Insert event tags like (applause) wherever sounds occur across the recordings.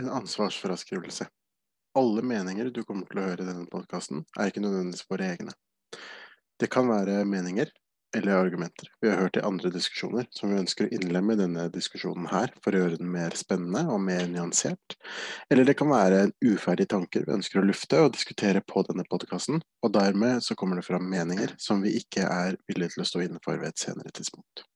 En ansvarsfraskrivelse. Alle meninger du kommer til å høre i denne podkasten, er ikke nødvendigvis våre egne. Det kan være meninger eller argumenter vi har hørt i andre diskusjoner, som vi ønsker å innlemme i denne diskusjonen her for å gjøre den mer spennende og mer nyansert. Eller det kan være uferdige tanker vi ønsker å lufte og diskutere på denne podkasten, og dermed så kommer det fram meninger som vi ikke er villige til å stå inne for ved et senere tidspunkt.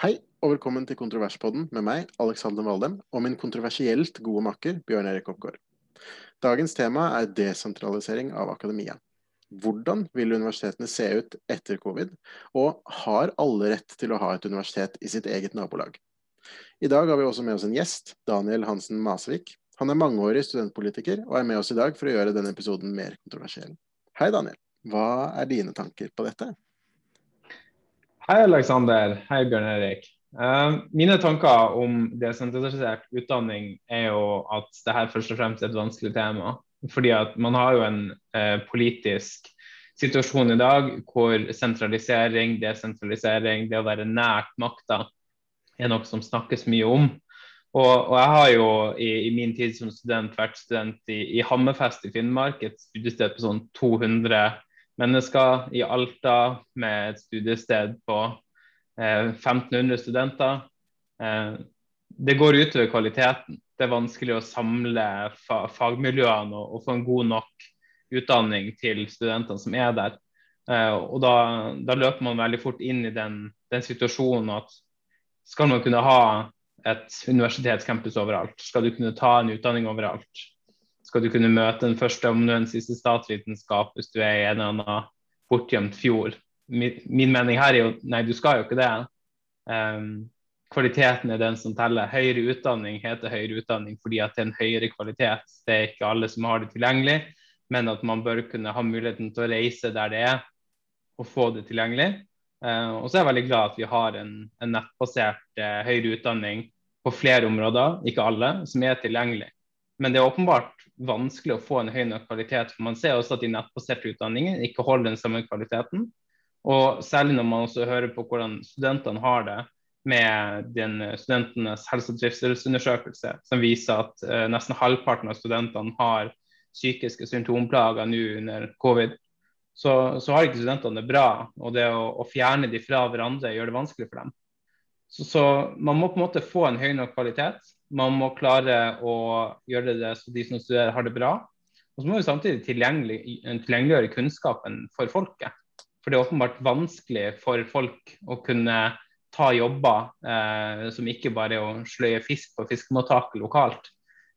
Hei, og velkommen til Kontroverspodden med meg, Alexander Valdem, og min kontroversielt gode makker Bjørn Erik Oppgaard. Dagens tema er desentralisering av akademia. Hvordan vil universitetene se ut etter covid, og har alle rett til å ha et universitet i sitt eget nabolag? I dag har vi også med oss en gjest, Daniel Hansen Masvik. Han er mangeårig studentpolitiker, og er med oss i dag for å gjøre denne episoden mer kontroversiell. Hei, Daniel. Hva er dine tanker på dette? Hei, Aleksander. Hei, Bjørn Erik. Uh, mine tanker om desentralisert utdanning er jo at det her først og fremst er et vanskelig tema. Fordi at man har jo en uh, politisk situasjon i dag hvor sentralisering, desentralisering, det å være nært makta er noe som snakkes mye om. Og, og jeg har jo i, i, min tid som student vært student i, i Hammerfest i Finnmark, et studiested på sånn 200 mennesker i Alta med et studiested på eh, 1500 studenter. Eh, det går utover kvaliteten. Det er vanskelig å samle fa fagmiljøene og, få en god nok utdanning til studentene som er der. Eh, og da, da, løper man veldig fort inn i den, den situasjonen at skal man kunne ha et universitetscampus overalt, skal du kunne ta en utdanning overalt, skal du kunne møte den første amanuensis i statsvitenskap hvis du er i en eller annen bortgjemt fjord. Min, min, mening her er jo nei, du skal jo ikke det. Um, kvaliteten er den som teller. Høyere utdanning heter høyere utdanning fordi at det er en høyere kvalitet. Det er ikke alle som har det tilgjengelig, men at man bør kunne ha muligheten til å reise der det er, og få det tilgjengelig. Uh, og så er jeg veldig glad at vi har en, en nettbasert uh, høyere utdanning på flere områder, ikke alle, som er tilgjengelig. Men det er åpenbart vanskelig å få en høy nok kvalitet. for Man ser også at de nettbaserte utdanningene ikke holder den samme kvaliteten. Og særlig når man også hører på hvordan studentene har det med den studentenes helse- og trivselsundersøkelse, som viser at uh, nesten halvparten av studentene har psykiske symptomplager nå under covid, så, så, har ikke studentene det bra. Og det å, å fjerne de fra hverandre gjør det vanskelig for dem. Så, så, man må på en måte få en høy nok kvalitet. Man må klare å gjøre det så de som studerer, har det bra. Og så må vi samtidig tilgjengelig, tilgjengeliggjøre kunnskapen for folket. For det er åpenbart vanskelig for folk å kunne ta jobber eh, som ikke bare er å sløye fisk på fiskemottak lokalt.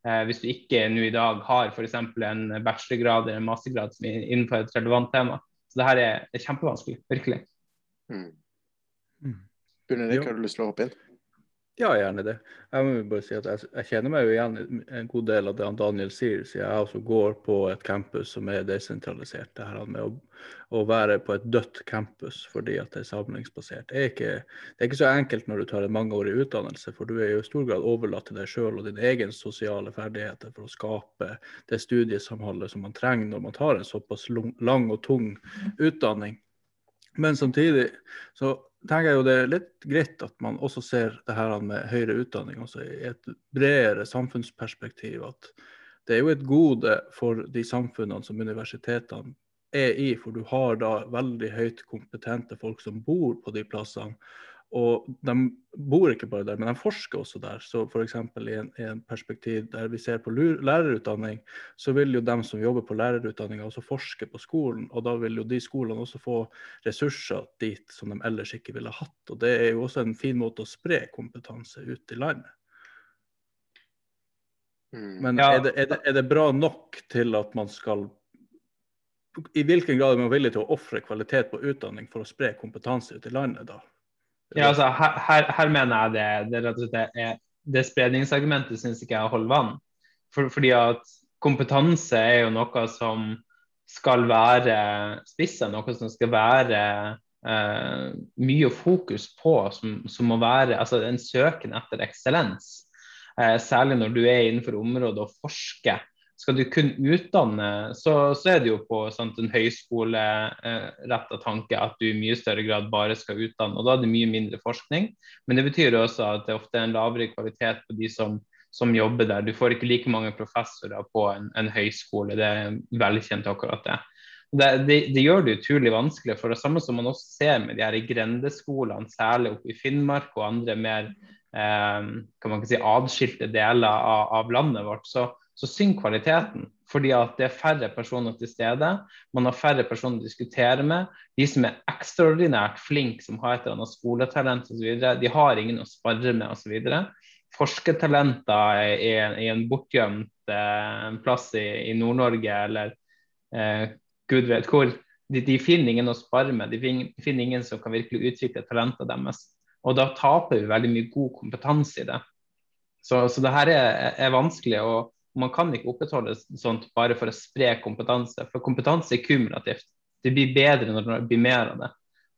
Eh, hvis du ikke nå i dag har f.eks. en bachelorgrad eller en mastergrad som er innenfor et relevant tema. Så det her er, er kjempevanskelig, virkelig. Mm. Mm. Erik, har du lyst til å hoppe inn? Ja, gjerne det. Jeg må bare si at jeg, jeg kjenner meg jo igjen en god del av det han Daniel sier, siden jeg også går på et campus som er desentralisert. Det her med å, å være på et dødt campus fordi at det er samlingsbasert. Det er, ikke, det er ikke så enkelt når du tar en mangeårig utdannelse, for du er jo i stor grad overlatt til deg sjøl og dine egen sosiale ferdigheter for å skape det studiesamholdet som man trenger når man tar en såpass lang og tung utdanning. Men samtidig så tenker jeg jo det er litt greit at man også ser det her med høyere utdanning også i et bredere samfunnsperspektiv. At det er jo et gode for de samfunnene som universitetene er i, for du har da veldig høyt kompetente folk som bor på de plassene. Og de bor ikke bare der, men de forsker også der. Så f.eks. I, en, i en perspektiv der vi ser på lærerutdanning, så vil jo dem som jobber på lærerutdanninga også forske på skolen. Og da vil jo de skolene også få ressurser dit som de ellers ikke ville hatt. Og det er jo også en fin måte å spre kompetanse ut i landet. Mm. Men ja. er, det, er, det, er det bra nok til at man skal i hvilken grad er man villig til å ofre kvalitet på utdanning for å spre kompetanse ut i landet, da? Ja, altså, her, her, mener jeg det, det, slett er, det spredningsargumentet syns ikke jeg holder vann. For, fordi at kompetanse er jo noe som skal være spissa, noe som skal være eh, mye fokus på, som, som, må være altså en søken etter eksellens. Eh, særlig når du er innenfor området og forsker. Skal du kun utdanne, så, så er det jo på sant, en høyskoleretta eh, tanke at du i mye større grad bare skal utdanne. og Da er det mye mindre forskning. Men det betyr også at det ofte er en lavere kvalitet på de som, som jobber der. Du får ikke like mange professorer på en, en høyskole. Det er velkjent akkurat det det, det, det, gjør det utrolig vanskelig. For det samme som man også ser med de her grendeskolene, særlig oppe i Finnmark og andre mer eh, kan man ikke si, adskilte deler av, av landet vårt, så, så synker kvaliteten. Fordi at det er færre personer til stede. Man har færre personer å diskutere med. De som er ekstraordinært flinke, som har et eller annet skoletalent osv., de har ingen å spare med osv. Forskertalenter i, i en bortgjemt eh, plass i, i Nord-Norge eller eh, gud vet hvor. De, de, finner ingen å spare med, de finner, ingen som kan virkelig utvikle talentene deres. Og da taper vi veldig mye god kompetanse i det. Så, så det her er, er, vanskelig, og man kan ikke opprettholde sånt bare for å spre kompetanse. For kompetanse er kumulativt. Det blir bedre når det blir mer av det.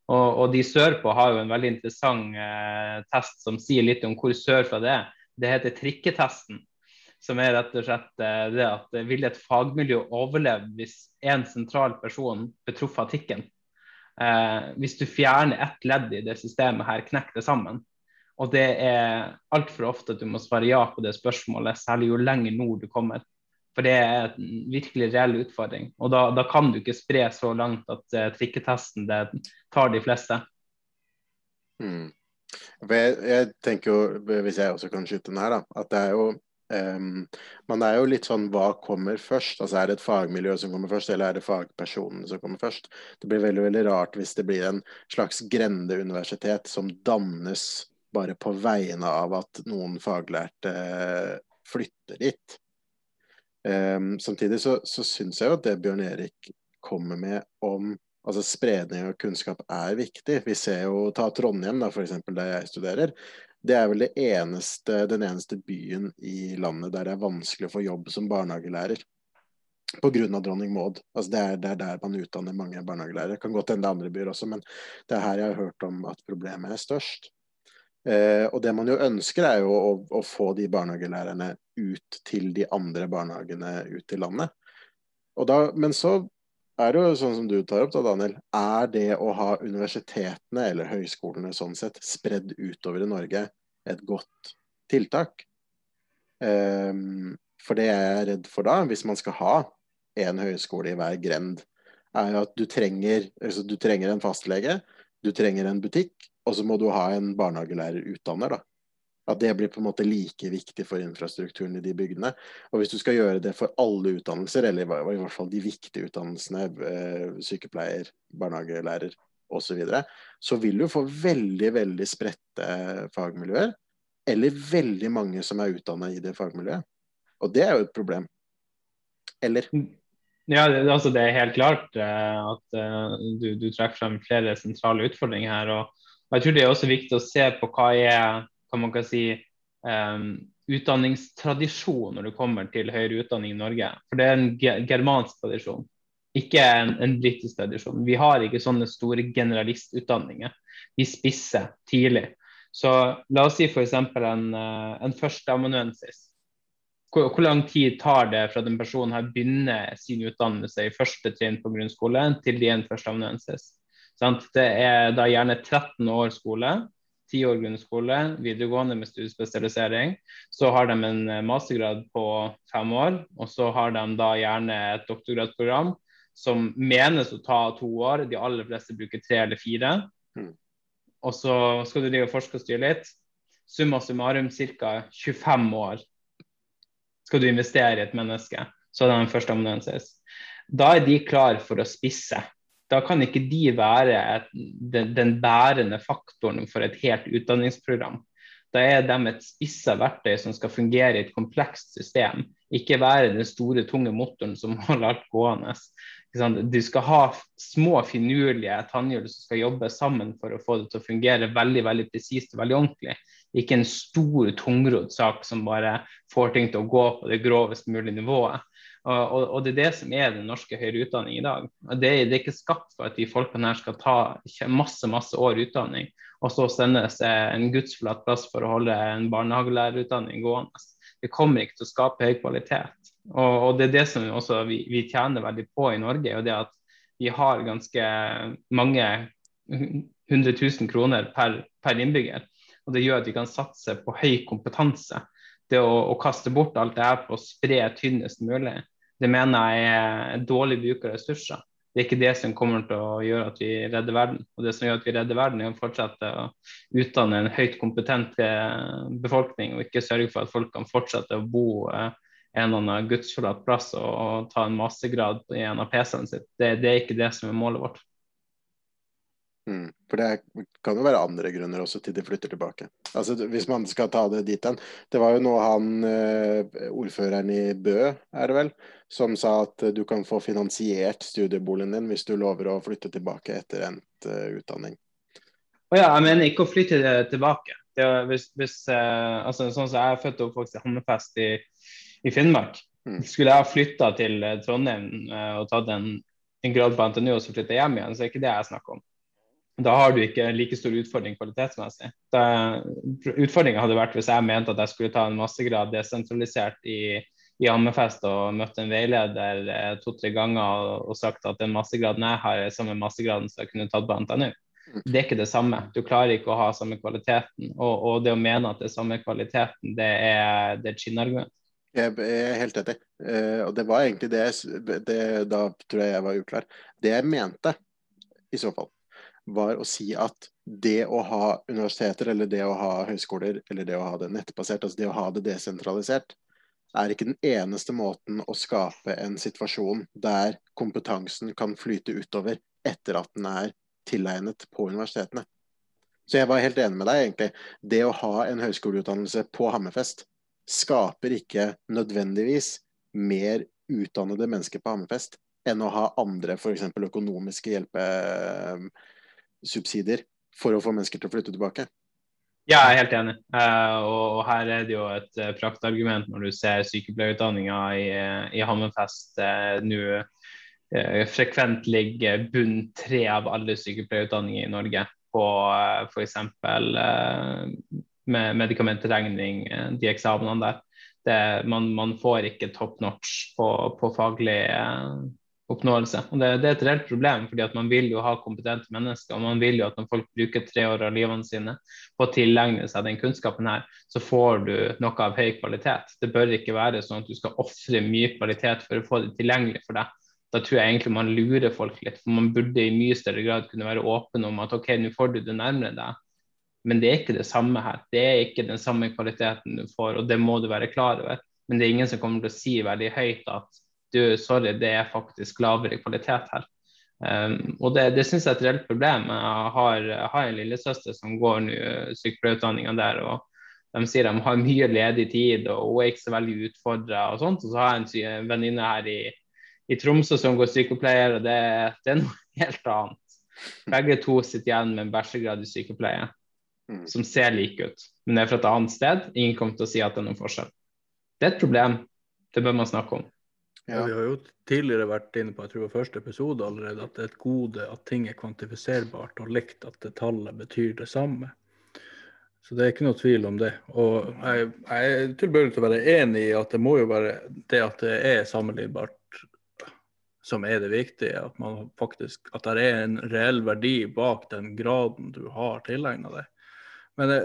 Og, og de sørpå har jo en veldig interessant eh, test som sier litt om hvor sørfra det er. Det heter trikketesten som er rett og slett eh, det at eh, vil et fagmiljø overleve hvis en sentral person betruffer artikkelen? Eh, hvis du fjerner ett ledd i det systemet her, knekker det sammen. Og det er altfor ofte at du må svare ja på det spørsmålet, særlig jo lenger nord du kommer. For det er en virkelig reell utfordring. Og da, da kan du ikke spre så langt at uh, trikketesten tar de fleste. Mm. Jeg, jeg, tenker jo, hvis jeg også kan skyte den her, da, at det er jo Um, man er jo litt sånn hva kommer først? Altså Er det et fagmiljø som kommer først, eller er det fagpersonene som kommer først? Det blir veldig veldig rart hvis det blir en slags grendeuniversitet som dannes bare på vegne av at noen faglærte flytter dit. Um, samtidig så, så syns jeg jo at det Bjørn Erik kommer med om altså spredning av kunnskap er viktig. Vi ser jo, Ta Trondheim, da, f.eks., der jeg studerer. Det er vel det eneste, den eneste byen i landet der det er vanskelig å få jobb som barnehagelærer. Pga. dronning Maud. Altså det, er, det, er, der man utdanner mange barnehagelærere. Kan godt hende andre byer også, men det er her jeg har hørt om at problemet er størst. Eh, og det man jo ønsker, er jo å, å, få de barnehagelærerne ut til de andre barnehagene ut i landet. Da, men så er det jo sånn som du tar opp, da, Daniel. Er det å ha universitetene eller høyskolene sånn sett spredd utover i Norge et godt tiltak. Eh, for det jeg er redd for da, hvis man skal ha en høyskole i hver grend, er jo at du trenger, altså du trenger en fastlege, du trenger en butikk, og så må du ha en barnehagelærerutdanner. da. At det blir på en måte like viktig for infrastrukturen i de bygdene. Og hvis du skal gjøre det for alle utdannelser, eller i hvert fall de viktige utdannelsene, eh, sykepleier, barnehagelærer, osv., så, videre, så vil du få veldig, veldig spredte fagmiljøer. Eller veldig mange som er utdanna i det fagmiljøet. Og det er jo et problem. Eller? Ja, det, altså det er helt klart uh, at uh, du, du, trekker frem flere sentrale utfordringer her. Og, jeg tror det er også viktig å se på hva er hva man kan si, um, utdanningstradisjon når det kommer til høyere utdanning i Norge. For det er en germansk tradisjon ikke en, en britisk tradisjon. Vi har ikke sånne store generalistutdanninger. Vi spisser tidlig. Så la oss si f.eks. en, eh, en førsteamanuensis. Hvor, hvor, lang tid tar det fra den personen her begynner sin utdannelse i første trinn på grunnskolen, til de er en førsteamanuensis? Det er da gjerne 13 år skole, 10 år grunnskole, videregående med studiespesialisering. Så har de en eh, mastergrad på fem år, og så har de da gjerne et doktorgradsprogram som menes å ta to år. De aller fleste bruker tre eller fire. Mm. Og så skal du drive og forske og styre litt. Summa summarum ca. 25 år skal du investere i et menneske. Så er det den første amanuensis. Da er de klar for å spisse. Da kan ikke de være et, den, den, bærende faktoren for et helt utdanningsprogram. Da er de et spissa verktøy som skal fungere i et komplekst system. Ikke være den store, tunge motoren som (laughs) holder alt gående. Du skal ha små, finurlige tannhjul som skal jobbe sammen for å få det til å fungere veldig veldig presist og veldig ordentlig. Ikke en stor, tungrodd sak som bare får ting til å gå på det grovest mulige nivået. Og, og, det er det som er den norske høyere utdanning i dag. Det det er, ikke skapt for at de folkene her skal ta masse masse år utdanning, og så sendes en gudsforlatt plass for å holde en barnehagelærerutdanning gående. Det kommer ikke til å skape høy kvalitet. Og, og det er det som vi, vi, tjener veldig på i Norge, og det at vi har ganske mange 100 000 kroner per, per innbygger. Og det gjør at vi kan satse på høy kompetanse det å, å, kaste bort alt det her på å spre tynnest mulig, det mener jeg er dårlig bruk av ressurser. Det er ikke det som kommer til å gjøre at vi redder verden. Og det som gjør at vi redder verden, er å fortsette å utdanne en høyt kompetent eh, befolkning, og ikke sørge for at folk kan fortsette å bo eh, en eller annen gudsforlatt plass og, ta en mastergrad i en av PC-ene sitt. Det, det er ikke det som er målet vårt. Mm. For det kan jo være andre grunner også til de flytter tilbake. Altså Hvis man skal ta det dit hen. Det var jo nå han eh, ordføreren i Bø, er det vel, som sa at du kan få finansiert studieboligen din hvis du lover å flytte tilbake etter endt uh, utdanning. Oh ja, jeg mener ikke å flytte tilbake. hvis, hvis altså Sånn som jeg er født og oppvokst i Hammerfest i, i Finnmark. Mm. Skulle jeg ha flytta til Trondheim og tatt en, en grad på NTNU og så flytta hjem igjen, så er ikke det jeg snakker om da har du ikke like stor utfordring kvalitetsmessig. Utfordringa hadde vært hvis jeg mente at jeg skulle ta en massegrad desentralisert i, i Hammerfest og møtt en veileder eh, to-tre ganger og, og, sagt at den massegraden jeg har, er samme massegraden som jeg kunne tatt på NTNU. Det er ikke det samme. Du klarer ikke å ha samme kvaliteten. Og, og det å mene at det er samme kvaliteten, det er, et skinnargument. Jeg er helt enig. Uh, og det var egentlig det, det Da tror jeg jeg var uklar. Det jeg mente, i så fall, var å si at det å ha universiteter eller det å ha høyskoler eller det å ha det nettbasert, altså det å ha det desentralisert, er ikke den eneste måten å skape en situasjon der kompetansen kan flyte utover etter at den er tilegnet på universitetene. Så jeg var helt enig med deg, egentlig. Det å ha en høyskoleutdannelse på Hammerfest skaper ikke nødvendigvis mer utdannede mennesker på Hammerfest enn å ha andre f.eks. økonomiske hjelpe subsidier for å få mennesker til å flytte tilbake. Ja, jeg er helt enig. Uh, og her er det jo et uh, praktargument når du ser sykepleierutdanninga i, i Hammerfest nå frekvent ligger bunn tre av alle sykepleierutdanninger i Norge på uh, f.eks. Med medikamentregning, de eksamenene der. Det, man, man, får ikke top notch på, på faglig oppnåelse. Og det, det, er et reelt problem, fordi at man vil jo ha kompetente mennesker. og Man vil jo at når folk bruker tre år av livene sine på å tilegne seg den kunnskapen her, så får du noe av høy kvalitet. Det bør ikke være sånn at du skal ofre mye kvalitet for å få det tilgjengelig for deg. Da tror jeg egentlig man lurer folk litt. for Man burde i mye større grad kunne være åpen om at ok, nå får du det nærmere deg. Men det er ikke det samme her. Det er ikke den samme kvaliteten du får, og det må du være klar over. Men det er ingen som kommer til å si veldig høyt at du, sorry, det er faktisk lavere kvalitet her. Um, og det, det syns jeg er et reelt problem. Jeg har, jeg har en lillesøster som går nå sykepleierutdanninga der. og de sier de har mye ledig tid og hun er ikke så veldig utfordra og sånt. Og så har jeg en venninne her i, i, Tromsø som går sykepleier, og det, det, er noe helt annet. Begge to sitter igjen med en bachelorgrad i sykepleie mm. som ser like ut, men det er fra et annet sted. Ingen kommer til å si at det er noen forskjell. Det er et problem, det bør man snakke om. Ja. Vi har jo tidligere vært inne på jeg tror det første episode allerede, at det er et gode at ting er kvantifiserbart og likt, at det tallet betyr det samme. Så det er ikke noe tvil om det. Og jeg, jeg er tilbøyelig til å være enig i at det må jo være det at det er sammenlignbart som er det viktige. At, man faktisk, at det er en reell verdi bak den graden du har tilegna deg. Men det.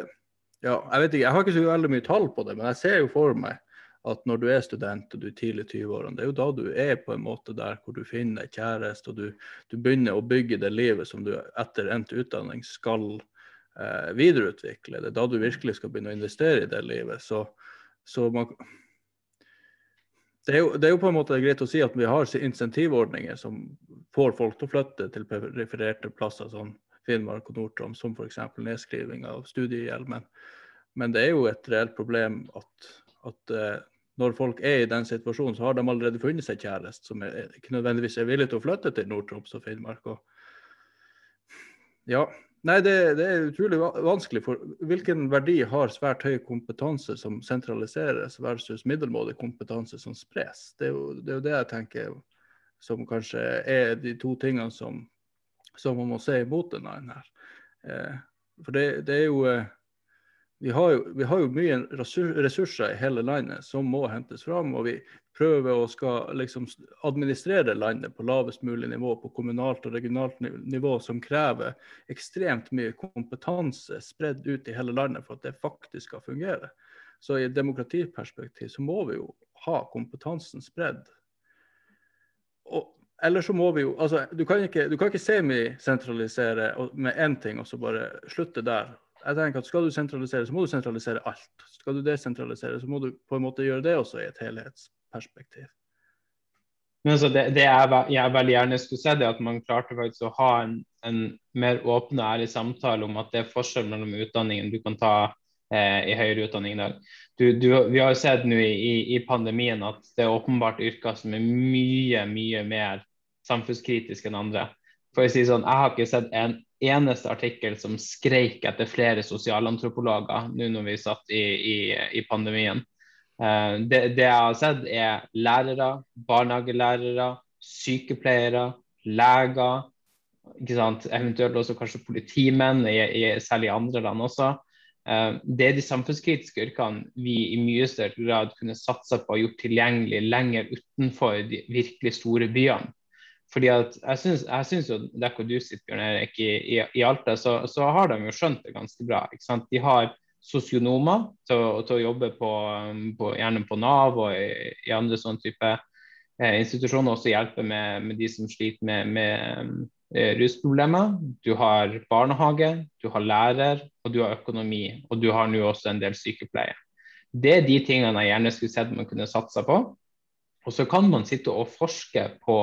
ja, jeg vet ikke, jeg har ikke så veldig mye tall på det, men jeg ser jo for meg at når du er student og du er tidlig i 20-årene, det er jo da du er på en måte der hvor du finner kjæreste og du, du, begynner å bygge det livet som du etter endt utdanning skal eh, videreutvikle. Det er da du virkelig skal begynne å investere i det livet. Så, så man, det, er jo, det er jo på en måte greit å si at vi har insentivordninger som får folk til å flytte til refererte plasser som Finnmark og Nord-Troms, som f.eks. nedskriving av studiegjeld. Men, men det er jo et reelt problem at at uh, når folk er i den situasjonen, så har de allerede funnet seg kjæreste som er, ikke nødvendigvis er villig til å flytte til Nord-Troms og Finnmark. Og, ja, Nei, det, det, er utrolig vanskelig. For hvilken verdi har svært høy kompetanse som sentraliseres, versus middelmådig kompetanse som spres? Det er, jo, det er jo det jeg tenker som kanskje er de to tingene som, som man må se imot denne her. Eh, for det, det, er jo eh, vi har, jo, vi har jo mye ressurser i hele landet som må hentes fram. Og vi prøver å skal liksom administrere landet på lavest mulig nivå, på kommunalt og regionalt nivå, som krever ekstremt mye kompetanse spredd ut i hele landet for at det faktisk skal fungere. Så i et demokratiperspektiv så må vi jo ha kompetansen spredd. Og eller så må vi jo altså, Du kan ikke, du kan ikke semisentralisere med én ting og så bare slutte der jeg tenker at Skal du sentralisere, så må du sentralisere alt. Skal du desentralisere, så må du på en måte gjøre det også i et helhetsperspektiv. Men altså det, det jeg, jeg, veldig gjerne skulle se, er at man klarte faktisk å ha en, en mer åpen og ærlig samtale om at det er forskjell mellom utdanningen du kan ta eh, i høyere utdanning i dag. Du, du, vi har jo sett nå i, i, pandemien at det er åpenbart yrker som er mye, mye mer samfunnskritiske enn andre. For å si sånn, Jeg har ikke sett en eneste artikkel som skreik etter flere sosialantropologer nå når vi satt i, i, i pandemien. Uh, det, det, jeg har sett, er lærere, barnehagelærere, sykepleiere, leger. Eventuelt også kanskje politimenn, i, selv i andre land også. Uh, det er de samfunnskritiske yrkene vi i mye større grad kunne satsa på og gjort tilgjengelig lenger utenfor de virkelig store byene. Fordi at jeg syns, jo der hvor du sitter, Bjørn Erik, i, i, i Alta, så, så, har de jo skjønt det ganske bra. ikke sant? De har sosionomer til, til, å jobbe på, på, gjerne på Nav og i, i andre sånne type eh, institusjoner. Også hjelpe med, med, de som sliter med, med eh, rusproblemer. Du har barnehage, du har lærer, og du har økonomi. Og du har nå også en del sykepleie. Det er de tingene jeg gjerne skulle sett man kunne satsa på. Og så kan man sitte og forske på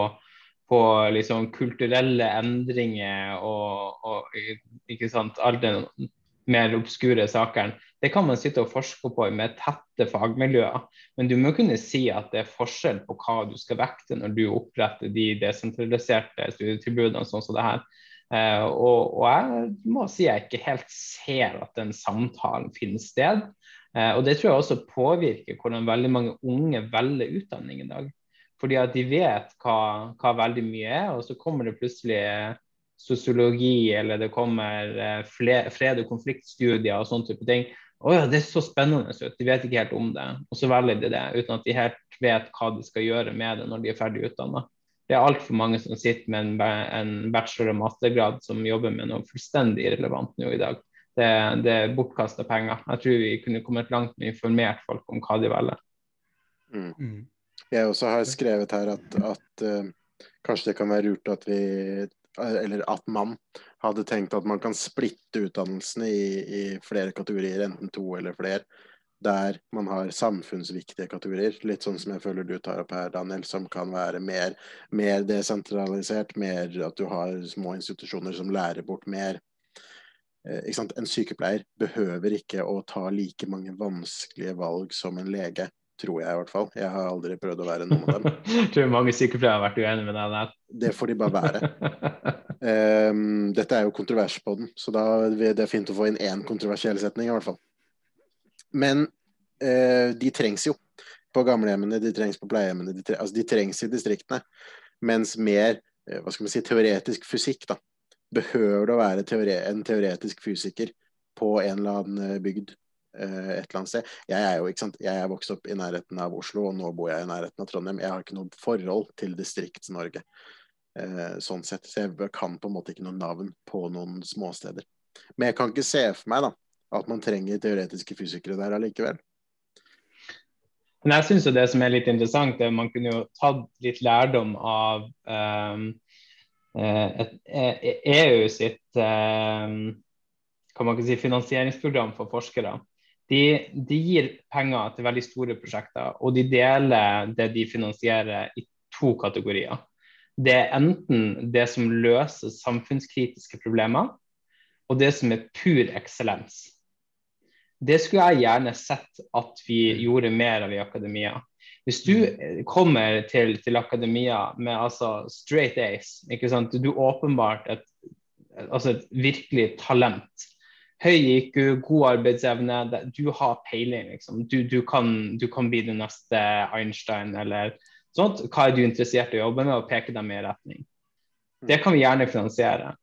på liksom kulturelle endringer og, og ikke sant, alle de mer obskure sakene. Det kan man sitte og forske på med tette fagmiljøer. Men du må kunne si at det er forskjell på hva du skal vekte når du oppretter de desentraliserte studietilbudene sånn som det her. Uh, og, og, jeg må si jeg ikke helt ser at den samtalen finner sted. Uh, og det tror jeg også påvirker hvordan veldig mange unge velger utdanning i dag. Fordi at de vet hva, hva, veldig mye er, og så kommer det plutselig sosiologi, eller det kommer eh, fred- og konfliktstudier og sånne type ting. Å ja, det er så spennende ut. De vet ikke helt om det. Og så velger de det uten at de helt vet hva de skal gjøre med det når de er ferdig utdanna. Det er altfor mange som sitter med en, en bachelor- og mastergrad som jobber med noe fullstendig irrelevant nå i dag. Det, det er bortkasta penger. Jeg tror vi kunne kommet langt med informert folk om hva de velger. Mm. Jeg også har skrevet her at, at uh, kanskje det kan være lurt at vi Eller at man hadde tenkt at man kan splitte utdannelsene i, i flere kategorier, enten to eller flere. Der man har samfunnsviktige kategorier, litt sånn som jeg føler du tar opp her, Daniel, som kan være mer, mer desentralisert, mer at du har små institusjoner som lærer bort mer. Eh, en sykepleier behøver ikke å ta like mange vanskelige valg som en lege. Tror jeg i hvert fall. Jeg har aldri prøvd å være noen av dem. jeg (laughs) tror mange sykepleiere har vært uenige med deg der. Det får de bare være. um, dette er jo kontrovers på den, så da det er fint å få inn én kontroversiell setning i hvert fall. Men uh, de trengs jo på gamlehjemmene, de trengs på pleiehjemmene. De, tre, altså de trengs i distriktene. Mens mer uh, hva skal man si, teoretisk fysikk, da, behøver det å være teore en teoretisk fysiker på en eller annen eh, bygd Eh, et eller annet sted. Jeg er jo ikke sant, jeg er vokst opp i nærheten av Oslo, og nå bor jeg i nærheten av Trondheim. Jeg har ikke noe forhold til Distrikts-Norge eh, sånn sett. Så jeg kan på en måte ikke noe navn på noen småsteder. Men jeg kan ikke se for meg da, at man trenger teoretiske fysikere der allikevel. Men jeg syns det som er litt interessant, er at man kunne jo tatt litt lærdom av um, et, EU e sitt um, kan man ikke si, finansieringsprogram for forskere. De, de, gir penger til veldig store prosjekter, og de deler det de finansierer i to kategorier. Det er enten det som løser samfunnskritiske problemer, og det som er pur eksellens. Det skulle jeg gjerne sett at vi gjorde mer av i akademia. Hvis du kommer til, til akademia med altså straight ace, du åpenbart et altså et virkelig talent. Høy IQ, god arbeidsevne, du har peiling, liksom. Du, du, kan, du kan bli den neste Einstein eller sånt. Hva er du interessert i å jobbe med, og peke dem i retning. Det kan vi gjerne finansiere.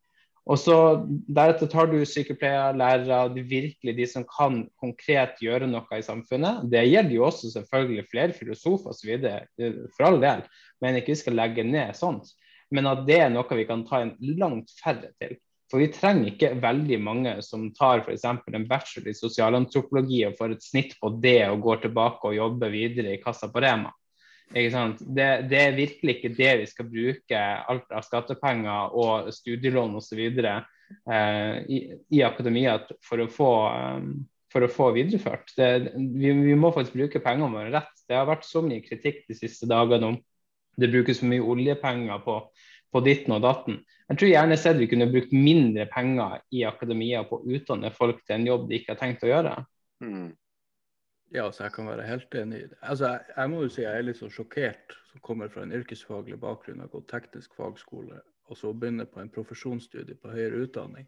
Og så Deretter tar du sykepleiere, lærere, de virkelig de som kan konkret gjøre noe i samfunnet. Det gjelder jo også selvfølgelig flere filosofer osv. For all del. Men ikke vi skal legge ned sånt men at det er noe vi kan ta inn langt færre til. For vi trenger ikke veldig mange som tar f.eks. en bachelor i sosialantropologi og får et snitt på det og går tilbake og jobber videre i kassa på Rema. Det, det, er virkelig ikke det vi skal bruke alt av skattepenger og studielån osv. Eh, i, i akademia for å få, um, for å få videreført. Det, vi, vi, må faktisk bruke pengene våre rett. Det har vært så mye kritikk de siste dagene om det brukes for mye oljepenger på, på ditten og datten. Jeg tror gjerne vi kunne brukt mindre penger i akademia på å utdanne folk til en jobb de ikke har tenkt å gjøre. Mm. Ja, så jeg kan være helt enig i det. Altså, jeg, jeg, må jo si jeg er litt så sjokkert som kommer fra en yrkesfaglig bakgrunn, har gått teknisk fagskole og så begynner på en profesjonsstudie på høyere utdanning.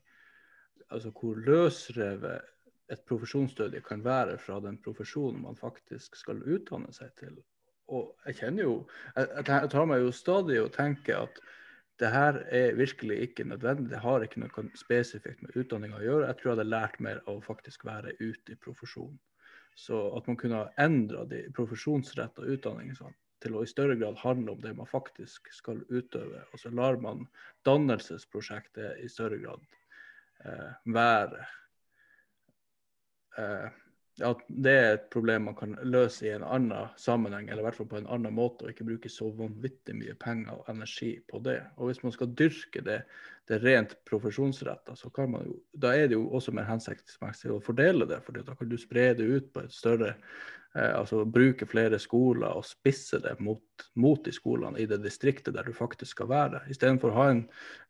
Altså hvor løsrevet et profesjonsstudie kan være fra den profesjonen man faktisk skal utdanne seg til og jeg kjenner jo jeg, jeg, tar meg jo stadig og tenker at det her er virkelig ikke nødvendig. Det har ikke noe spesifikt med utdanninga å gjøre. Jeg tror jeg hadde lært mer av å faktisk være ute i profesjonen. Så at man kunne ha endra de profesjonsretta utdanningene sånn, til å i større grad handle om det man faktisk skal utøve. Og så lar man dannelsesprosjektet i større grad eh, være. Eh, at det er et problem man kan løse i en annen sammenheng, eller i hvert fall på en annen måte, og ikke bruke så vanvittig mye penger og energi på det. Og hvis man skal dyrke det, det rent profesjonsretta, så kan man jo, da er det jo også mer hensiktsmessig å fordele det, for da kan du spre det ut på et større Eh, altså bruke flere skoler og spisse det mot, mot de skolene i det distriktet der du faktisk skal være. Istedenfor å ha en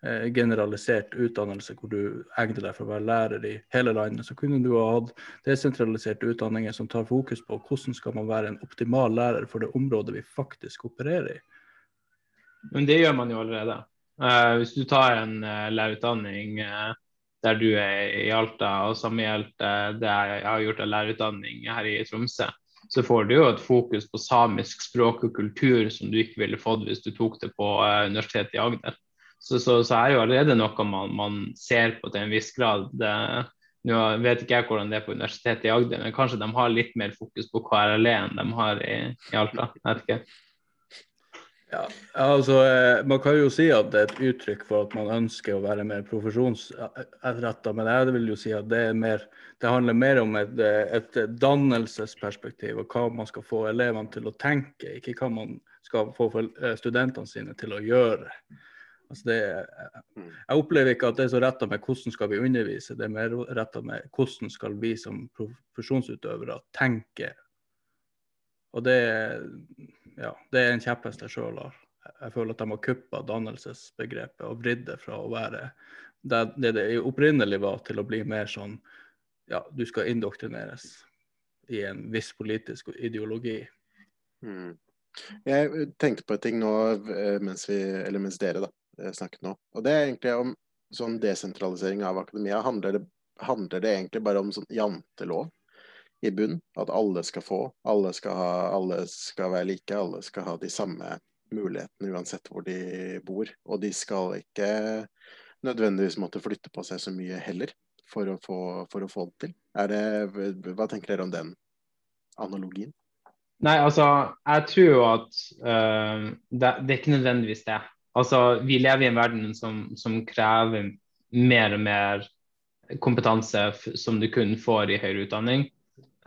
eh, generalisert utdannelse hvor du egner deg for å være lærer i hele landet, så kunne du ha hatt desentraliserte utdanninger som tar fokus på hvordan skal man være en optimal lærer for det området vi faktisk opererer i. Men det gjør man jo allerede. Uh, hvis du tar en uh, lærerutdanning uh, der du er i Alta, og samme gjelder der jeg har gjort en lærerutdanning her i Tromsø, så får du jo et fokus på samisk språk og kultur som du ikke ville fått hvis du tok det på Universitetet i Agder. Så, så, så, er jo allerede noe man, man, ser på til en viss grad. Det, nå vet ikke jeg hvordan det er på Universitetet i Agder, men kanskje de har litt mer fokus på KRLE enn de har i, i Alta. Jeg vet ikke. Ja, altså eh, Man kan jo si at det er et uttrykk for at man ønsker å være mer profesjonsrettet, men jeg vil jo si at det, mer, det handler mer om et, et, dannelsesperspektiv og hva man skal få elevene til å tenke, ikke hva man skal få eh, studentene sine til å gjøre. Altså det, jeg opplever ikke at det er så retta med hvordan skal vi undervise, det er mer retta med hvordan skal vi som profesjonsutøvere tenke. Og det ja, det er en kjepphest jeg sjøl har. Jeg føler at de har kuppa dannelsesbegrepet og vridd det fra å være det det, det opprinnelig var, til å bli mer sånn ja, du skal indoktrineres i en viss politisk ideologi. Mm. Jeg tenkte på en ting nå eh, mens, vi, eller mens dere da, eh, snakket nå. Og det er egentlig om sånn desentralisering av akademia. Handler det, handler det egentlig bare om sånn jantelov? I bunn. At alle skal få, alle skal, ha, alle skal være like, alle skal ha de samme mulighetene uansett hvor de bor. Og de skal ikke nødvendigvis måtte flytte på seg så mye heller for å få, for å få det til. Det, hva tenker dere om den analogien? Nei, altså, jeg tror jo at uh, det, det, er ikke nødvendigvis det. Altså, Vi lever i en verden som, som krever mer og mer kompetanse som du kun får i høyere utdanning.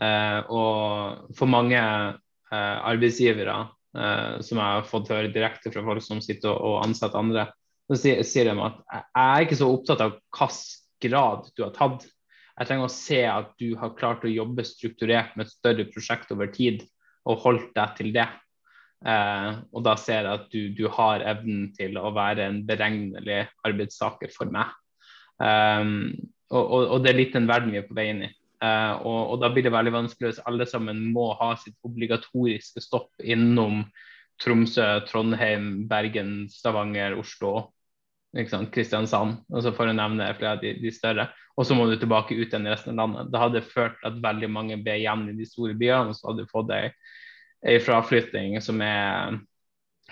Eh, og for mange eh, arbeidsgivere eh, som jeg har fått høre direkte fra folk som sitter og, ansetter andre, så sier de at jeg er ikke så opptatt av hvilken grad du har tatt. Jeg trenger å se at du har klart å jobbe strukturert med et større prosjekt over tid og holdt deg til det. Eh, og da ser jeg at du, du, har evnen til å være en beregnelig arbeidstaker for meg. Um, og, og, og, det er litt den verden vi er på vei inn i. Uh, og, og, da blir det veldig vanskelig hvis alle sammen må ha sitt obligatoriske stopp innom Tromsø, Trondheim, Bergen, Stavanger, Oslo. Kristiansand, altså for å nevne flere av de, de større. Og så må du tilbake ut igjen i resten av landet. Det hadde ført at veldig mange ble igjen i de store byene, og så hadde du fått ei, ei fraflytting som er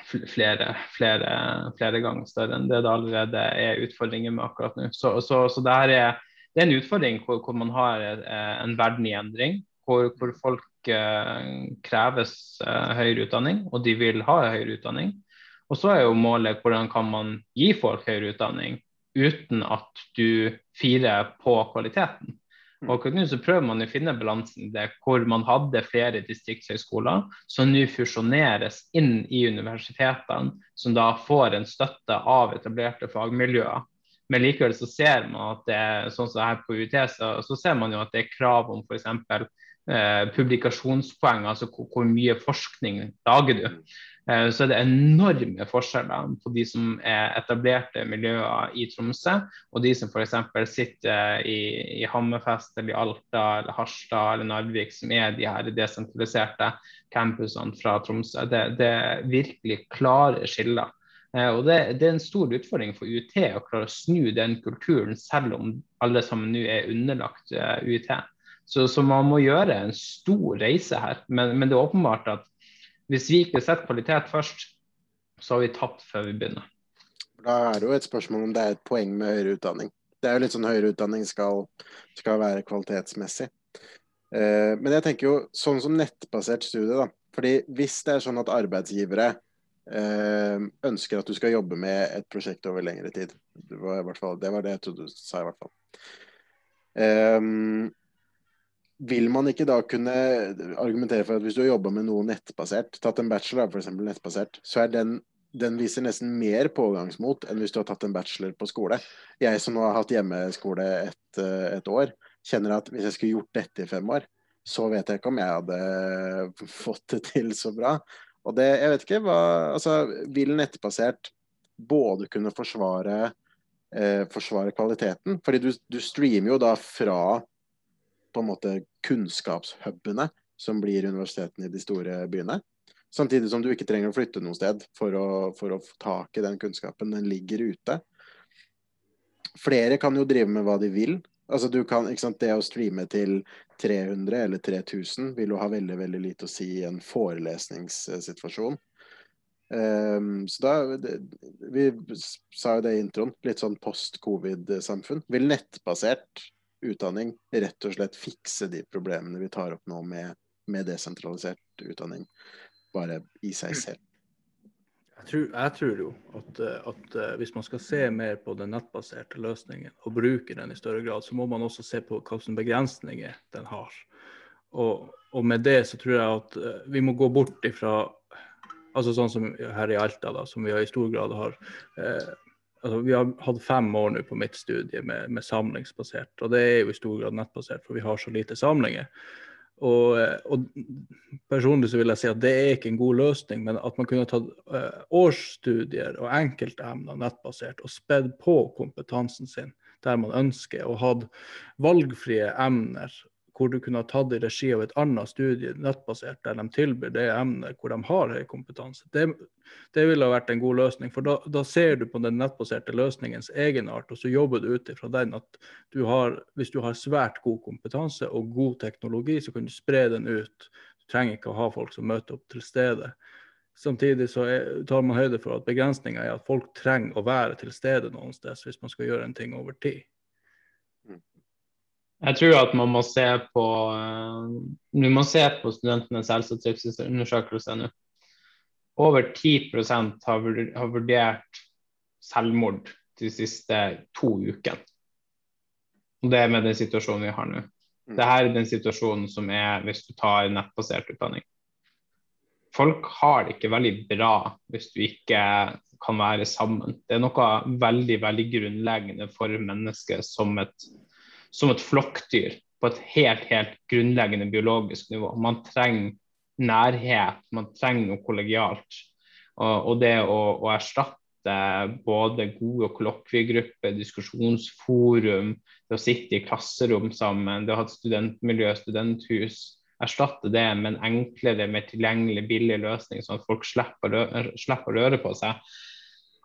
flere, flere, flere, ganger større enn det det allerede er utfordringer med akkurat nå. Så, så, så det, er, det, er, en utfordring hvor, hvor man har eh, en verden i endring, hvor, hvor folk eh, kreves eh, høyere utdanning, og de vil ha høyere utdanning. Og så er jo målet hvordan kan man gi folk høyere utdanning uten at du firer på kvaliteten. Mm. Og nå så prøver man å finne balansen der hvor man hadde flere distriktshøyskoler som nå fusjoneres inn i universitetene, som da får en støtte av etablerte fagmiljøer. Men likevel så ser man at det sånn som her på UiT, så, så ser man jo at det er krav om f.eks. Eh, publikasjonspoeng, altså hvor, hvor, mye forskning lager du. Eh, så er det enorme forskjeller på de som er etablerte miljøer i Tromsø, og de som f.eks. sitter i, i Hammerfest eller i Alta eller Harstad eller Narvik, som er de her desentraliserte campusene fra Tromsø. Det, det er virkelig klare skiller. Eh, og det, det, er en stor utfordring for UiT å klare å snu den kulturen, selv om alle sammen nå er underlagt eh, UiT. Så, så, man må gjøre en stor reise her. Men, men det er åpenbart at hvis vi ikke setter kvalitet først, så har vi tapt før vi begynner. Da er det jo et spørsmål om det er et poeng med høyere utdanning. Det er jo litt sånn høyere utdanning skal, skal være kvalitetsmessig. Eh, men jeg tenker jo sånn som nettbasert studie, da. Fordi hvis det er sånn at arbeidsgivere ønsker at du skal jobbe med et prosjekt over lengre tid, det var, fall, det, var det jeg trodde du sa i hvert fall. Um, vil man ikke da kunne argumentere for at hvis du har jobba med noe nettbasert, tatt en bachelor f.eks. nettbasert, så er den den viser nesten mer pågangsmot enn hvis du har tatt en bachelor på skole. Jeg som har hatt hjemmeskole et, et år, kjenner at hvis jeg skulle gjort dette i fem år, så vet jeg ikke om jeg hadde fått det til så bra. Og det, jeg vet ikke hva Altså, vil nettbasert både kunne forsvare, eh, forsvare kvaliteten? Fordi du, du streamer jo da fra på en måte kunnskapshubene som blir universitetene i de store byene. Samtidig som du ikke trenger å flytte noe sted for å, for å få tak i den kunnskapen. Den ligger ute. Flere kan jo drive med hva de vil. Altså du kan, ikke sant, Det å streame til 300 eller 3000 vil jo ha veldig veldig lite å si i en forelesningssituasjon. Um, så da, det, Vi sa jo det i introen, litt sånn post-covid-samfunn. Vil nettbasert utdanning rett og slett fikse de problemene vi tar opp nå med, med desentralisert utdanning, bare i seg mm. selv? Tror, jeg tror jo at, at, eh, hvis man skal se mer på den nettbaserte løsningen og bruke den i større grad, så må man også se på hvilke begrensninger den har. Og, og, med det så tror jeg at eh, vi må gå bort ifra altså sånn som her i Alta, da, som vi i stor grad har eh, altså, Vi har hatt fem år nå på mitt studie med, med, samlingsbasert, og det er jo i stor grad nettbasert, for vi har så lite samlinger. Og, og, personlig så vil jeg si at det er ikke en god løsning, men at man kunne tatt uh, årsstudier og enkeltemner nettbasert og spedd på kompetansen sin der man ønsker, og hatt valgfrie emner hvor du kunne ha tatt i regi av et annet studie nettbasert, der de tilbyr det emnet hvor de har høy kompetanse. Det, det ville ha vært en god løsning. For da, da, ser du på den nettbaserte løsningens egenart, og så jobber du ut ifra den at du har, hvis du har svært god kompetanse og god teknologi, så kan du spre den ut. Du trenger ikke å ha folk som møter opp til stede. Samtidig så tar man høyde for at begrensninga er at folk trenger å være til stede noen sted hvis man skal gjøre en ting over tid. Jeg tror at man må se på uh, Vi må se på studentenes helse- og trivselsundersøkelse nå. Over 10 har, har vurdert selvmord de siste to ukene. Og det er med den situasjonen vi har nå. Mm. Dette er den situasjonen som er hvis du tar nettbasert utdanning. Folk har det ikke veldig bra hvis du ikke kan være sammen. Det er noe veldig, veldig grunnleggende for mennesket som et som et flokkdyr på et helt, helt grunnleggende biologisk nivå. Man trenger nærhet, man trenger noe kollegialt. Og, og det å, å, erstatte både gode kollokviegrupper, diskusjonsforum, det å sitte i klasserom sammen, det å ha et studentmiljø, studenthus, erstatte det med en enklere, mer tilgjengelig, billig løsning, sånn at folk slipper, å røre på seg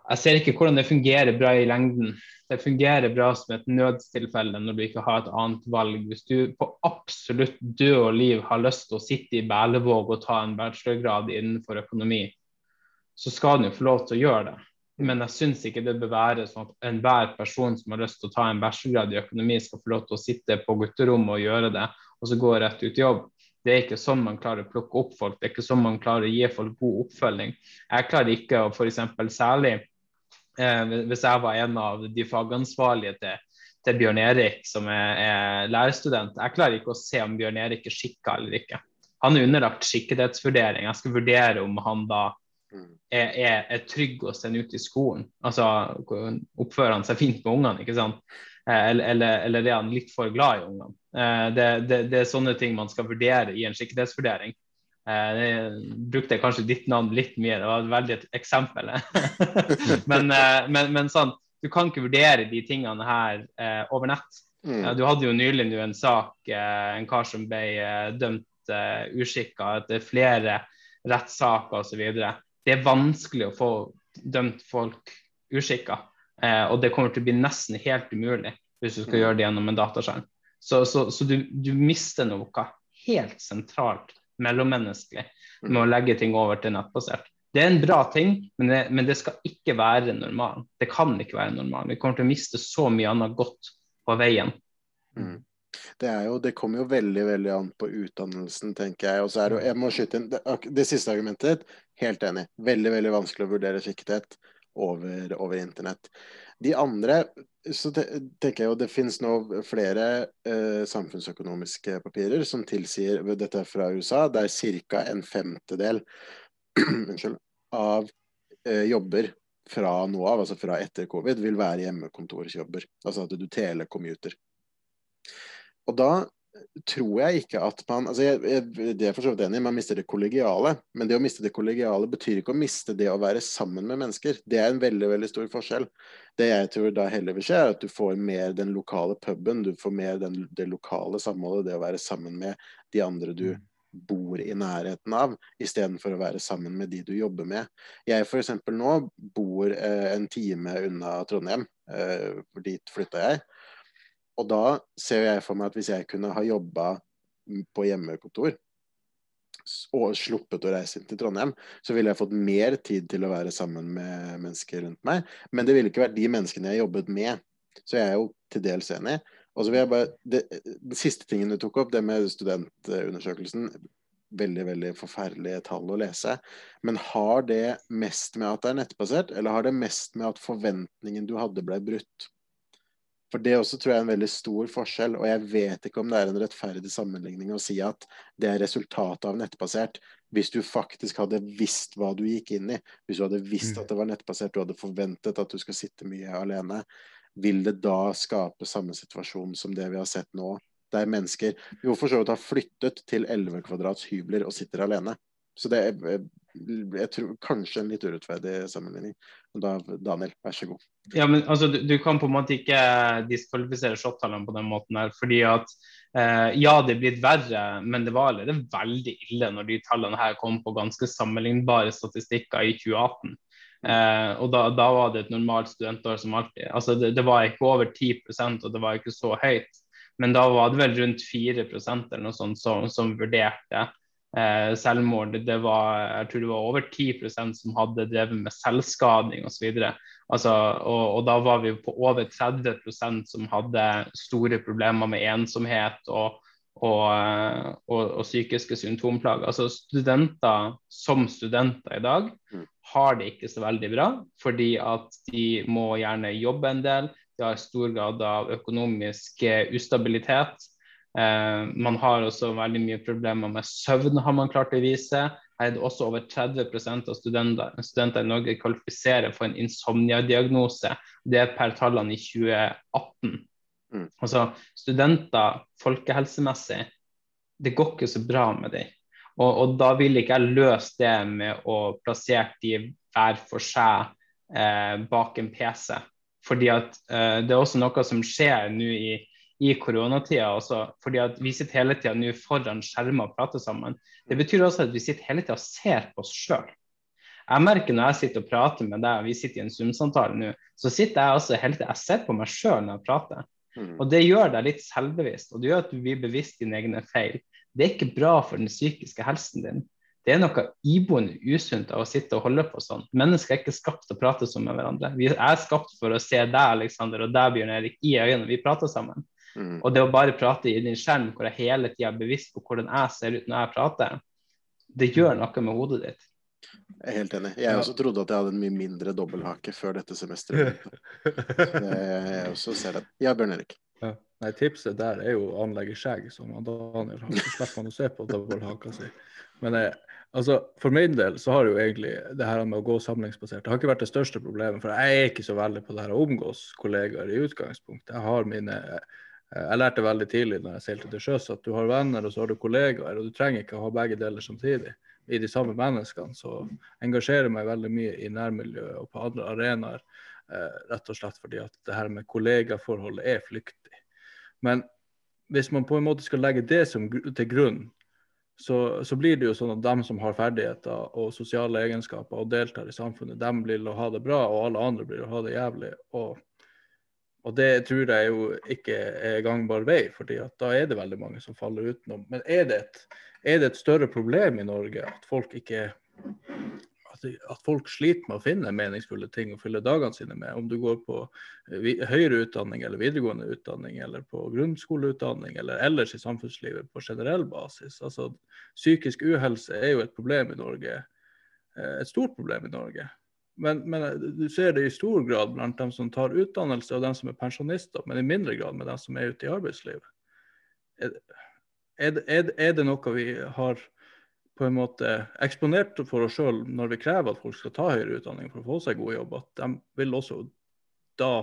Jeg ser ikke hvordan det fungerer bra i lengden. Det fungerer bra som et nødstilfelle når du ikke har et annet valg. Hvis du på absolutt død og liv har lyst til å sitte i Berlevåg og ta en bachelorgrad innenfor økonomi, så skal du få lov til å gjøre det. Men jeg syns ikke det bør være sånn at enhver person som har lyst til å ta en bachelorgrad i økonomi, skal få lov til å sitte på gutterommet og gjøre det, og så gå rett ut i jobb. Det er ikke sånn man klarer å plukke opp folk, det er ikke sånn man klarer å gi folk god oppfølging. Jeg klarer ikke å f.eks. særlig hvis jeg var en av de fagansvarlige til, til Bjørn Erik, som er, er, lærerstudent, jeg klarer ikke å se om Bjørn Erik er skikka eller ikke. Han er underlagt skikkethetsvurdering. Jeg skal vurdere om han da Mm. er, er, er, trygg å sende ut i skolen. Altså oppfører han seg fint med ungene, ikke sant? Eh, eller, eller, eller er han litt for glad i ungene? Eh, det, det, det, er sånne ting man skal vurdere i en skikkethetsvurdering. Eh, brukte kanskje ditt navn litt mye, det var veldig et eksempel. (laughs) men, men, men, sånn, du kan ikke vurdere de tingene her eh, over nett. Mm. Du hadde jo nylig en sak, eh, en kar som ble eh, dømt eh, uskikka etter flere rettssaker osv det er vanskelig å få dømt folk uskikka. Eh, og det kommer til å bli nesten helt umulig hvis du skal gjøre det gjennom en dataskjerm. Så, så, så du, du, mister noe helt sentralt mellommenneskelig med å legge ting over til nettbasert. Det er en bra ting, men det, men det skal ikke være normalen. Det kan ikke være normalen. Vi kommer til å miste så mye annet godt på veien. Mm. Det, jo, det kommer jo veldig veldig an på utdannelsen, tenker jeg. Og så er det, jeg må skyte inn det, det siste argumentet ditt. Helt enig. Veldig veldig vanskelig å vurdere skikkethet over, over internett. De andre så tenker jeg jo det finnes nå flere eh, samfunnsøkonomiske papirer som tilsier Dette er fra USA. Der ca. en femtedel (clears throat) av eh, jobber fra nå av, altså fra etter covid, vil være hjemmekontorsjobber. Altså at du telecommuter. Og da tror jeg ikke at man altså jeg, jeg, Det er for så vidt enig man mister det kollegiale. Men det å miste det kollegiale betyr ikke å miste det å være sammen med mennesker. Det er en veldig veldig stor forskjell. Det jeg tror da heller vil skje, er at du får mer den lokale puben. Du får mer den, det lokale samholdet, det å være sammen med de andre du mm. bor i nærheten av, istedenfor å være sammen med de du jobber med. Jeg f.eks. nå bor eh, en time unna Trondheim. Eh, dit flytta jeg. Og da ser jeg for meg at hvis jeg kunne ha jobba på hjemmekontor og sluppet å reise inn til Trondheim, så ville jeg fått mer tid til å være sammen med mennesker rundt meg. Men det ville ikke vært de menneskene jeg jobbet med. Så jeg er jo til dels enig. Og så vil jeg bare, det, Den siste tingen du tok opp, det med studentundersøkelsen. Veldig veldig forferdelige tall å lese. Men har det mest med at det er nettbasert, eller har det mest med at forventningen du hadde, ble brutt? For Det også tror jeg er en veldig stor forskjell, og jeg vet ikke om det er en rettferdig sammenligning å si at det er resultatet av nettbasert. Hvis du faktisk hadde visst hva du gikk inn i, hvis du hadde visst at det var nettbasert, du hadde forventet at du skal sitte mye alene, vil det da skape samme situasjon som det vi har sett nå, der mennesker jo for så vidt har flyttet til 11 kvadrats hybler og sitter alene. Så det jeg tror kanskje en litt urettferdig sammenligning. Da, Daniel, vær så god. Ja, men altså, du, du kan på en måte ikke diskvalifisere shot-tallene på den måten her. fordi at eh, ja, det er blitt verre, men det var allerede veldig ille når de tallene her kom på ganske sammenlignbare statistikker i 2018. Eh, og da, da, var det et normalt studentår som alltid. Altså, det, det var ikke over 10% og det var ikke så høyt. Men da var det vel rundt 4 eller noe sånt som, som vurderte selvmord. Det var, jeg tror det var over 10% som hadde drevet med selvskading osv. Altså, og, og da var vi på over 30% som hadde store problemer med ensomhet og, og, og, og psykiske symptomplager. Altså Studenter som studenter i dag mm. har det ikke så veldig bra, fordi at de må gjerne jobbe en del. De har stor grad av økonomisk eh, ustabilitet. Eh, man har også veldig mye problemer med søvn, har man klart å vise. Her er det også over 30 av studenter, studenter i Norge kvalifiserer for en insomnia-diagnose. Det er per tallene i 2018. Mm. Altså studenter folkehelsemessig, det går ikke så bra med dem. Og, og, da vil ikke jeg løse det med å plassere de hver for seg eh, bak en PC. Fordi at eh, det er også noe som skjer nå i i koronatida også. fordi at vi sitter hele tida nå foran skjermer og prater sammen. Det betyr også at vi sitter hele tida og ser på oss sjøl. Jeg merker når jeg sitter og prater med deg, og vi sitter i en Zoom-samtale nå, så sitter jeg altså hele tida jeg ser på meg sjøl når jeg prater. Mm. Og det gjør deg litt selvbevisst, og det gjør at du blir bevisst dine egne feil. Det er ikke bra for den psykiske helsen din. Det er noe iboende usunt av å sitte og holde på sånn. Mennesker er ikke skapt til å prate sånn med hverandre. Vi er skapt for å se deg, Alexander, og deg, Bjørn Erik, i øynene. Vi prater sammen. Mm. Og det å bare prate i din skjerm hvor jeg hele tida er bevisst på hvordan jeg ser ut når jeg prater, det gjør noe med hodet ditt. Jeg er helt enig. Jeg også trodde at jeg hadde en mye mindre dobbelthake før dette semesteret. Så (laughs) det, jeg også ser det. Ja, Bjørn Erik. Ja. Nei, tipset der er jo å anlegge skjegg, som Daniel har. Så slipper man å se på dobbelthaka si. Men eh, altså, for min del så har jo egentlig det her med å gå samlingsbasert Det har ikke vært det største problemet, for jeg er ikke så veldig på det her å omgås kollegaer i utgangspunktet. Jeg har mine jeg lærte veldig tidlig når jeg seilte til sjøs at du har venner og så har du kollegaer, og du trenger ikke å ha begge deler samtidig i de samme menneskene. Så engasjerer meg veldig mye i nærmiljøet og på andre arenaer, eh, rett og slett fordi at det her med kollegaforholdet er flyktig. Men hvis man på en måte skal legge det som, til grunn, så, så blir det jo sånn at dem som har ferdigheter og sosiale egenskaper og deltar i samfunnet, dem blir å ha det bra, og alle andre blir å ha det jævlig. Og, og det tror jeg jo ikke er gangbar vei, fordi da er det veldig mange som faller utenom. Men er det et, er det et større problem i Norge at folk ikke at, folk sliter med å finne meningsfulle ting å fylle dagene sine med, om du går på eh, høyere utdanning eller videregående utdanning, eller på grunnskoleutdanning, eller ellers i samfunnslivet på generell basis. Altså, psykisk uhelse er jo et problem i Norge, eh, et stort problem i Norge. Men, men eh, du ser det i stor grad blant dem som tar utdannelse og dem som er pensjonister, men i mindre grad med dem som er ute i arbeidslivet. Er, er, er det noe vi har på en måte eksponert for oss sjøl når vi krever at folk skal ta høyere utdanning for å få seg god jobb, at de vil også da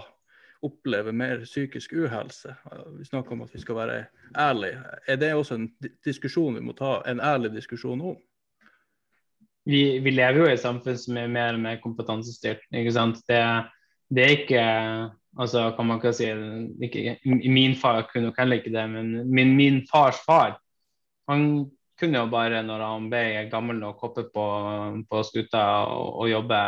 oppleve mer psykisk uhelse. Vi snakker om at vi skal være ærlige. Er det også en diskusjon vi må ta, en ærlig diskusjon om? Vi, vi lever jo i et samfunn som er mer og mer kompetansestyrt. ikke sant? Det, det er ikke altså kan man ikke si, ikke, Min far kunne nok heller ikke det, men min, min fars far han kunne jo bare, når han ble gammel nok, hoppe på, på skuta og, og jobbe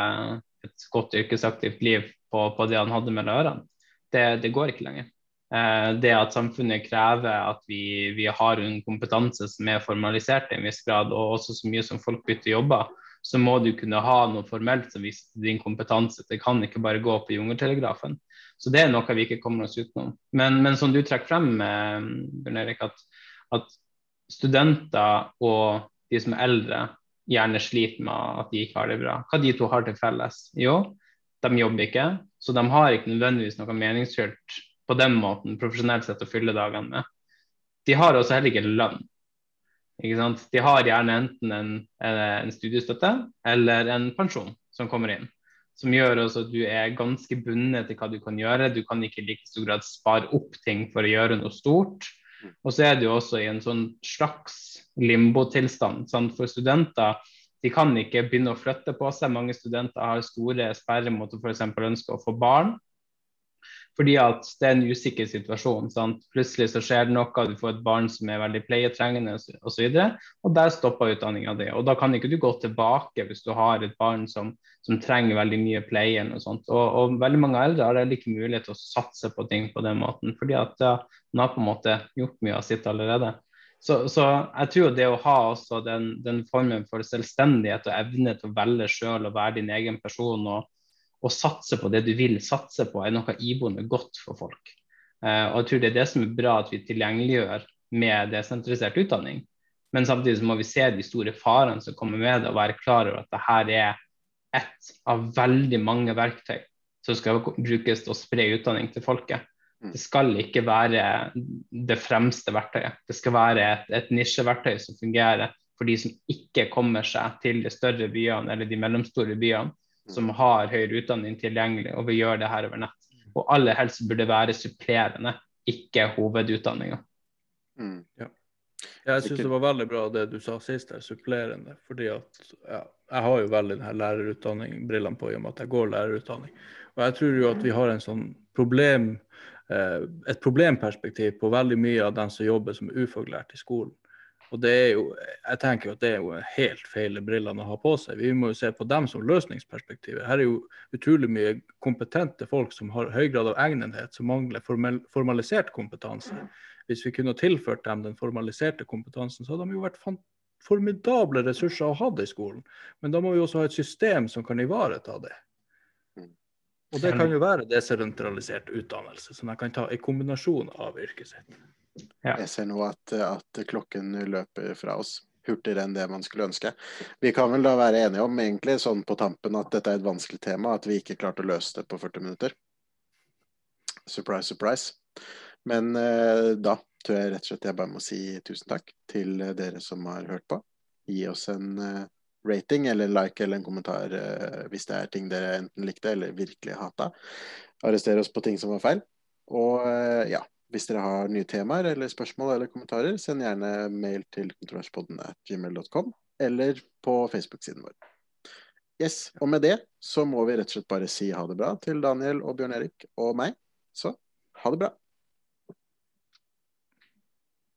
et godt yrkesaktivt liv på, på det han hadde mellom ørene. Det, det går ikke lenger. Eh, det at samfunnet krever at vi, vi har en kompetanse som er formalisert i en viss grad, og også så mye som folk bytter jobber, så må du kunne ha noe formelt som viser din kompetanse. Det kan ikke bare gå på jungeltelegrafen. Så det er noe vi ikke kommer oss utenom. Men, men som du trekker frem, eh, Bjørn Erik, at, at studenter og de som er eldre, gjerne sliter med at de ikke har det bra. Hva de to har til felles? Jo, de jobber ikke, så de har ikke nødvendigvis noe meningsfylt på den måten profesjonelt sett å fylle dagene med. De har også heller ikke lønn. Ikke sant? De har gjerne enten en, en studiestøtte eller en pensjon som kommer inn. Som gjør også at du er ganske bundet til hva du kan gjøre. Du kan ikke i like stor grad spare opp ting for å gjøre noe stort. Og så er du også i en sånn slags limbotilstand. For studenter de kan ikke begynne å flytte på seg. Mange studenter har store sperrer mot å f.eks. ønske å få barn. Fordi at det er en usikker situasjon. sant? Plutselig så skjer det noe, du får et barn som er veldig pleietrengende osv. Og, og der stopper utdanninga di. Og da kan ikke du gå tilbake hvis du har et barn som, som trenger veldig mye pleie. Og, sånt. Og, og veldig mange eldre har heller ikke mulighet til å satse på ting på den måten. fordi at ja, man har på en måte gjort mye av sitt allerede. Så, så jeg tror det å ha også den, den formen for selvstendighet og evne til å velge sjøl og være din egen person og, og satse på det du vil satse på, er noe iboende godt for folk. Eh, og jeg tror det er det som er bra at vi tilgjengeliggjør med desentralisert utdanning. Men samtidig så må vi se de store farene som kommer med det, og være klar over at dette er ett av veldig mange verktøy som skal brukes til å spre utdanning til folket. Det skal ikke være det fremste verktøyet. Det skal være et, et nisjeverktøy som fungerer for de som ikke kommer seg til de større byene eller de mellomstore byene, som har høyere utdanning tilgjengelig og vil gjøre det her over nett. Og aller helst burde være supplerende, ikke hovedutdanninga. Mm. Jeg syns det var veldig bra det du sa sist, der, supplerende. fordi at ja, jeg har jo veldig denne lærerutdanning-brillene på i og med at jeg går lærerutdanning. Og jeg tror jo at vi har en sånn problem, eh, et problemperspektiv på veldig mye av den som jobber som ufaglært i skolen. Og det er jo, jeg tenker jo at det er jo helt feil brillene å ha på seg. Vi må jo se på dem som løsningsperspektivet. Her er jo utrolig mye kompetente folk som har høy grad av egnethet, som mangler formalisert kompetanse. Hvis vi kunne tilført dem den formaliserte kompetansen, så hadde de jo vært formidable ressurser å ha det i skolen. Men da må vi også ha et system som kan ivareta det. Og det kan jo være desentralisert utdannelse, som de kan ta i kombinasjon av yrket sitt. Ja. Jeg ser nå at, at, klokken løper fra oss hurtigere enn det man skulle ønske. Vi kan vel da være enige om egentlig sånn på tampen at dette er et vanskelig tema, at vi ikke klarte å løse det på 40 minutter. Surprise, surprise. Men eh, da tror jeg rett og slett jeg bare må si tusen takk til dere som har hørt på. Gi oss en eh, rating eller like eller en kommentar eh, hvis det er ting dere enten likte eller virkelig hata. Arrestere oss på ting som var feil. Og ja, hvis dere har nye temaer eller spørsmål eller kommentarer, send gjerne mail til kontroverspodden eller på Facebook-siden vår. Yes, Og med det så må vi rett og slett bare si ha det bra til Daniel og Bjørn Erik og meg. Så ha det bra.